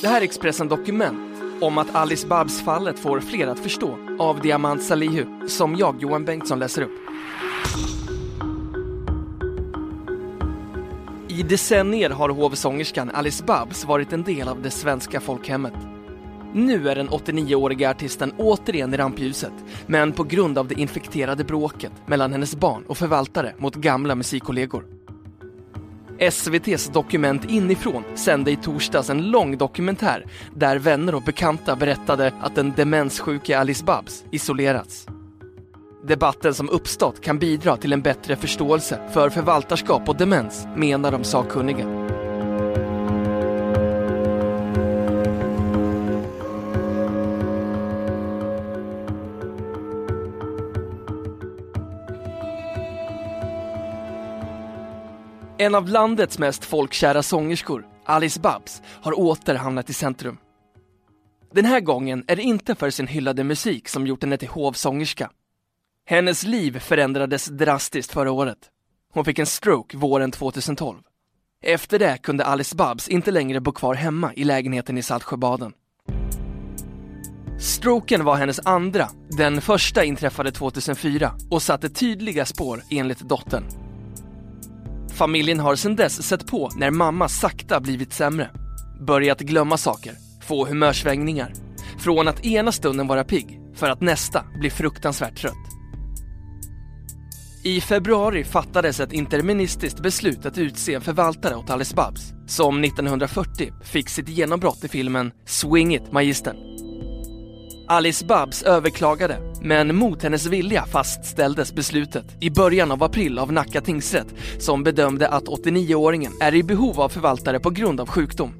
Det här är Expressen Dokument om att Alice Babs-fallet får fler att förstå av Diamant Salihu, som jag, Johan Bengtsson, läser upp. I decennier har hovsångerskan Alice Babs varit en del av det svenska folkhemmet. Nu är den 89-åriga artisten återigen i rampljuset, men på grund av det infekterade bråket mellan hennes barn och förvaltare mot gamla musikkollegor. SVTs Dokument inifrån sände i torsdags en lång dokumentär där vänner och bekanta berättade att den demenssjuke Alice Babs isolerats. Debatten som uppstått kan bidra till en bättre förståelse för förvaltarskap och demens, menar de sakkunniga. En av landets mest folkkära sångerskor, Alice Babs, har åter hamnat i centrum. Den här gången är det inte för sin hyllade musik som gjort henne till hovsångerska. Hennes liv förändrades drastiskt förra året. Hon fick en stroke våren 2012. Efter det kunde Alice Babs inte längre bo kvar hemma i lägenheten i Saltsjöbaden. Stroken var hennes andra, den första inträffade 2004 och satte tydliga spår enligt dottern. Familjen har sedan dess sett på när mamma sakta blivit sämre. Börjat glömma saker, få humörsvängningar. Från att ena stunden vara pigg, för att nästa bli fruktansvärt trött. I februari fattades ett interministiskt beslut att utse en förvaltare åt Alice Babs, som 1940 fick sitt genombrott i filmen Swing It Magistern. Alice Babs överklagade, men mot hennes vilja fastställdes beslutet i början av april av Nacka tingsrätt som bedömde att 89-åringen är i behov av förvaltare på grund av sjukdom.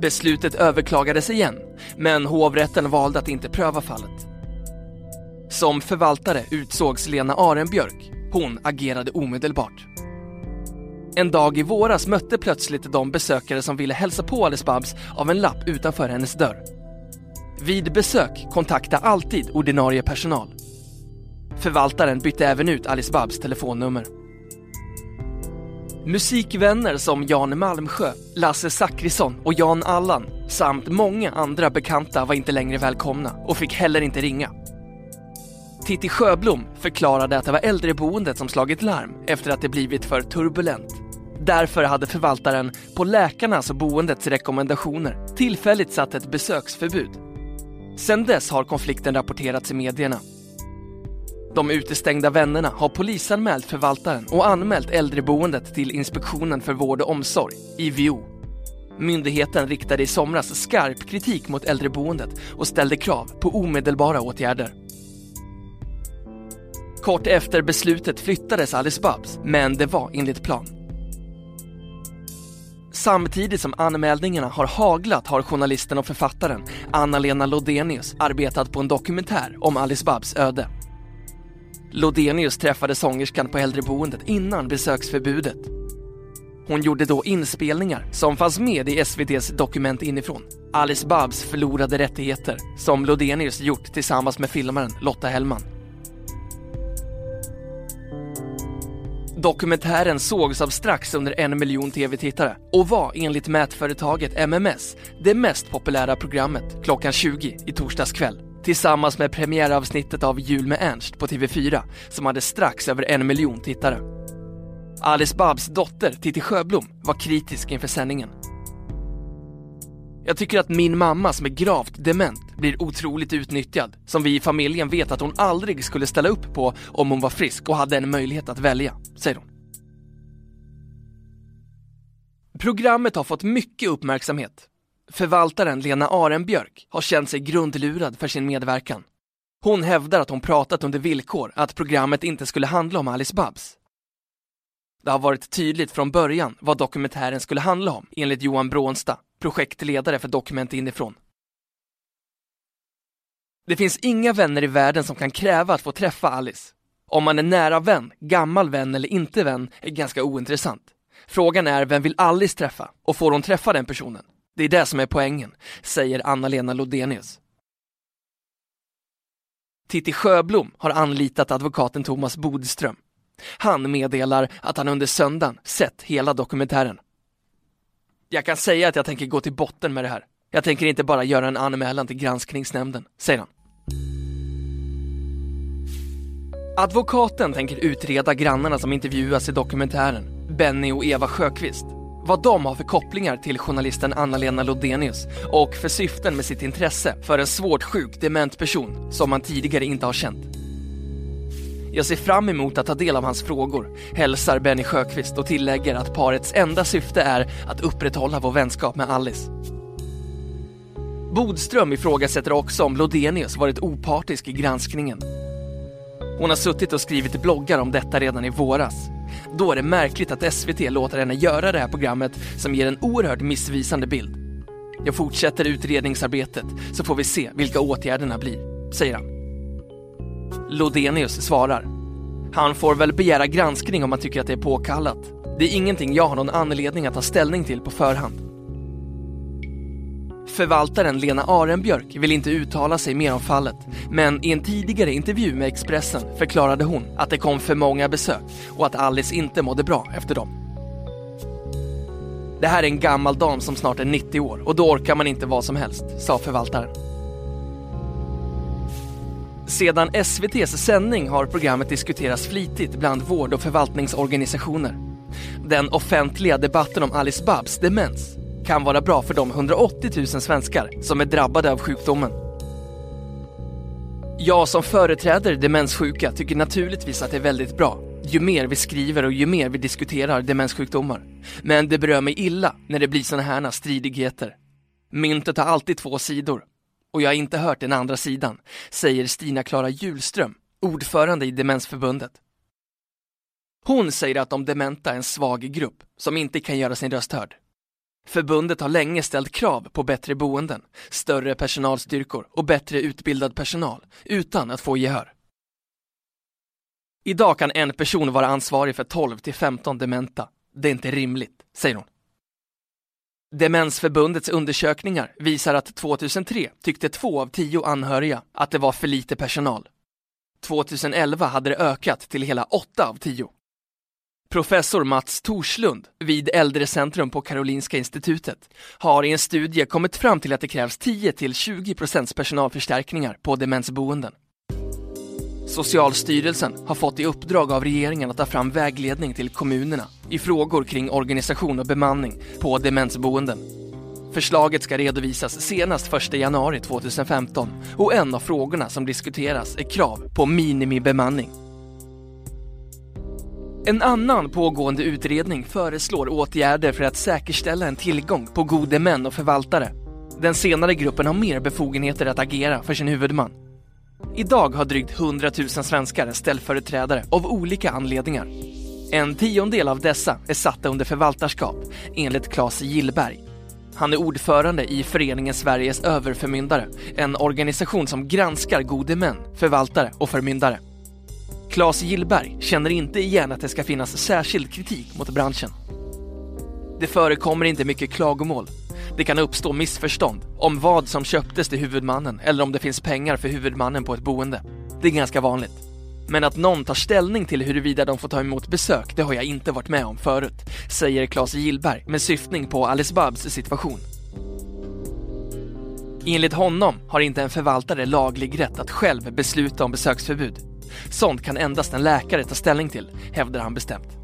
Beslutet överklagades igen, men hovrätten valde att inte pröva fallet. Som förvaltare utsågs Lena Arenbjörk. Hon agerade omedelbart. En dag i våras mötte plötsligt de besökare som ville hälsa på Alice Babs av en lapp utanför hennes dörr. Vid besök kontakta alltid ordinarie personal. Förvaltaren bytte även ut Alice Babs telefonnummer. Musikvänner som Jan Malmsjö, Lasse Zachrisson och Jan Allan samt många andra bekanta var inte längre välkomna och fick heller inte ringa. Titti Sjöblom förklarade att det var äldreboendet som slagit larm efter att det blivit för turbulent. Därför hade förvaltaren på läkarnas och boendets rekommendationer tillfälligt satt ett besöksförbud. Sedan dess har konflikten rapporterats i medierna. De utestängda vännerna har polisanmält förvaltaren och anmält äldreboendet till Inspektionen för vård och omsorg, IVO. Myndigheten riktade i somras skarp kritik mot äldreboendet och ställde krav på omedelbara åtgärder. Kort efter beslutet flyttades Alice Babs, men det var enligt plan. Samtidigt som anmälningarna har haglat har journalisten och författaren Anna-Lena Lodenius arbetat på en dokumentär om Alice Babs öde. Lodenius träffade sångerskan på äldreboendet innan besöksförbudet. Hon gjorde då inspelningar som fanns med i SVTs Dokument inifrån. Alice Babs förlorade rättigheter som Lodenius gjort tillsammans med filmaren Lotta Hellman. Dokumentären sågs av strax under en miljon tv-tittare och var enligt mätföretaget MMS det mest populära programmet klockan 20 i torsdags kväll. Tillsammans med premiäravsnittet av Jul med Ernst på TV4 som hade strax över en miljon tittare. Alice Babs dotter Titti Sjöblom var kritisk inför sändningen. Jag tycker att min mamma som är gravt dement blir otroligt utnyttjad, som vi i familjen vet att hon aldrig skulle ställa upp på om hon var frisk och hade en möjlighet att välja, säger hon. Programmet har fått mycket uppmärksamhet. Förvaltaren Lena Arenbjörk har känt sig grundlurad för sin medverkan. Hon hävdar att hon pratat under villkor att programmet inte skulle handla om Alice Babs. Det har varit tydligt från början vad dokumentären skulle handla om, enligt Johan Brånsta, projektledare för Dokument inifrån. Det finns inga vänner i världen som kan kräva att få träffa Alice. Om man är nära vän, gammal vän eller inte vän är ganska ointressant. Frågan är vem vill Alice träffa och får hon träffa den personen? Det är det som är poängen, säger Anna-Lena Lodenius. Titti Sjöblom har anlitat advokaten Thomas Bodström. Han meddelar att han under söndagen sett hela dokumentären. Jag kan säga att jag tänker gå till botten med det här. Jag tänker inte bara göra en anmälan till granskningsnämnden, säger han. Advokaten tänker utreda grannarna som intervjuas i dokumentären, Benny och Eva Sjöqvist. Vad de har för kopplingar till journalisten Anna-Lena Lodenius och för syften med sitt intresse för en svårt sjuk dement person som man tidigare inte har känt. Jag ser fram emot att ta del av hans frågor, hälsar Benny Sjöqvist och tillägger att parets enda syfte är att upprätthålla vår vänskap med Alice. Bodström ifrågasätter också om Lodenius varit opartisk i granskningen. Hon har suttit och skrivit bloggar om detta redan i våras. Då är det märkligt att SVT låter henne göra det här programmet som ger en oerhört missvisande bild. Jag fortsätter utredningsarbetet så får vi se vilka åtgärderna blir, säger han. Lodenius svarar. Han får väl begära granskning om han tycker att det är påkallat. Det är ingenting jag har någon anledning att ta ställning till på förhand. Förvaltaren Lena Arenbjörk vill inte uttala sig mer om fallet, men i en tidigare intervju med Expressen förklarade hon att det kom för många besök och att Alice inte mådde bra efter dem. Det här är en gammal dam som snart är 90 år och då orkar man inte vad som helst, sa förvaltaren. Sedan SVTs sändning har programmet diskuterats flitigt bland vård och förvaltningsorganisationer. Den offentliga debatten om Alice Babs demens kan vara bra för de 180 000 svenskar som är drabbade av sjukdomen. Jag som företräder demenssjuka tycker naturligtvis att det är väldigt bra ju mer vi skriver och ju mer vi diskuterar demenssjukdomar. Men det berör mig illa när det blir sådana här stridigheter. Myntet har alltid två sidor och jag har inte hört den andra sidan, säger Stina-Klara Julström, ordförande i Demensförbundet. Hon säger att de dementa är en svag grupp som inte kan göra sin röst hörd. Förbundet har länge ställt krav på bättre boenden, större personalstyrkor och bättre utbildad personal utan att få gehör. Idag kan en person vara ansvarig för 12 till 15 dementa. Det är inte rimligt, säger hon. Demensförbundets undersökningar visar att 2003 tyckte två av tio anhöriga att det var för lite personal. 2011 hade det ökat till hela åtta av tio. Professor Mats Torslund vid Äldrecentrum på Karolinska institutet har i en studie kommit fram till att det krävs 10-20% personalförstärkningar på demensboenden. Socialstyrelsen har fått i uppdrag av regeringen att ta fram vägledning till kommunerna i frågor kring organisation och bemanning på demensboenden. Förslaget ska redovisas senast 1 januari 2015 och en av frågorna som diskuteras är krav på minimibemanning. En annan pågående utredning föreslår åtgärder för att säkerställa en tillgång på gode män och förvaltare. Den senare gruppen har mer befogenheter att agera för sin huvudman. Idag har drygt 100 000 svenskar en ställföreträdare av olika anledningar. En tiondel av dessa är satta under förvaltarskap, enligt Claes Gillberg. Han är ordförande i Föreningen Sveriges överförmyndare, en organisation som granskar gode män, förvaltare och förmyndare. Claes Gillberg känner inte igen att det ska finnas särskild kritik mot branschen. Det förekommer inte mycket klagomål. Det kan uppstå missförstånd om vad som köptes till huvudmannen eller om det finns pengar för huvudmannen på ett boende. Det är ganska vanligt. Men att någon tar ställning till huruvida de får ta emot besök, det har jag inte varit med om förut, säger Claes Gillberg med syftning på Alice Babs situation. Enligt honom har inte en förvaltare laglig rätt att själv besluta om besöksförbud. Sånt kan endast en läkare ta ställning till, hävdar han bestämt.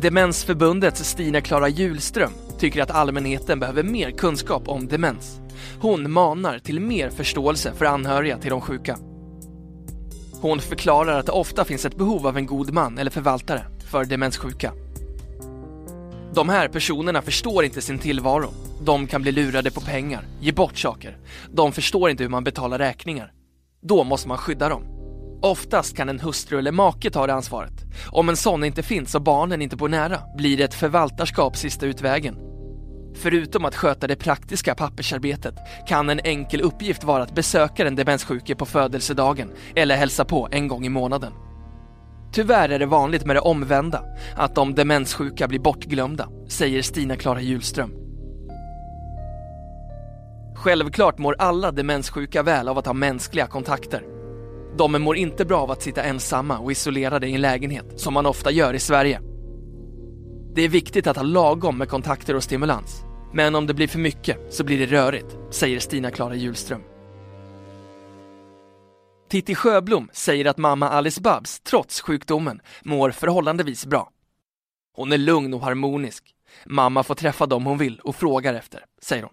Demensförbundets Stina-Klara Julström tycker att allmänheten behöver mer kunskap om demens. Hon manar till mer förståelse för anhöriga till de sjuka. Hon förklarar att det ofta finns ett behov av en god man eller förvaltare för demenssjuka. De här personerna förstår inte sin tillvaro. De kan bli lurade på pengar, ge bort saker. De förstår inte hur man betalar räkningar. Då måste man skydda dem. Oftast kan en hustru eller make ta det ansvaret. Om en sån inte finns och barnen inte bor nära blir det ett förvaltarskap sista utvägen. Förutom att sköta det praktiska pappersarbetet kan en enkel uppgift vara att besöka den demenssjuke på födelsedagen eller hälsa på en gång i månaden. Tyvärr är det vanligt med det omvända, att de demenssjuka blir bortglömda, säger Stina Klara Hjulström. Självklart mår alla demenssjuka väl av att ha mänskliga kontakter. De mår inte bra av att sitta ensamma och isolerade i en lägenhet, som man ofta gör i Sverige. Det är viktigt att ha lagom med kontakter och stimulans. Men om det blir för mycket så blir det rörigt, säger Stina Klara Hjulström. Titti Sjöblom säger att mamma Alice Babs, trots sjukdomen, mår förhållandevis bra. Hon är lugn och harmonisk. Mamma får träffa dem hon vill och frågar efter, säger hon.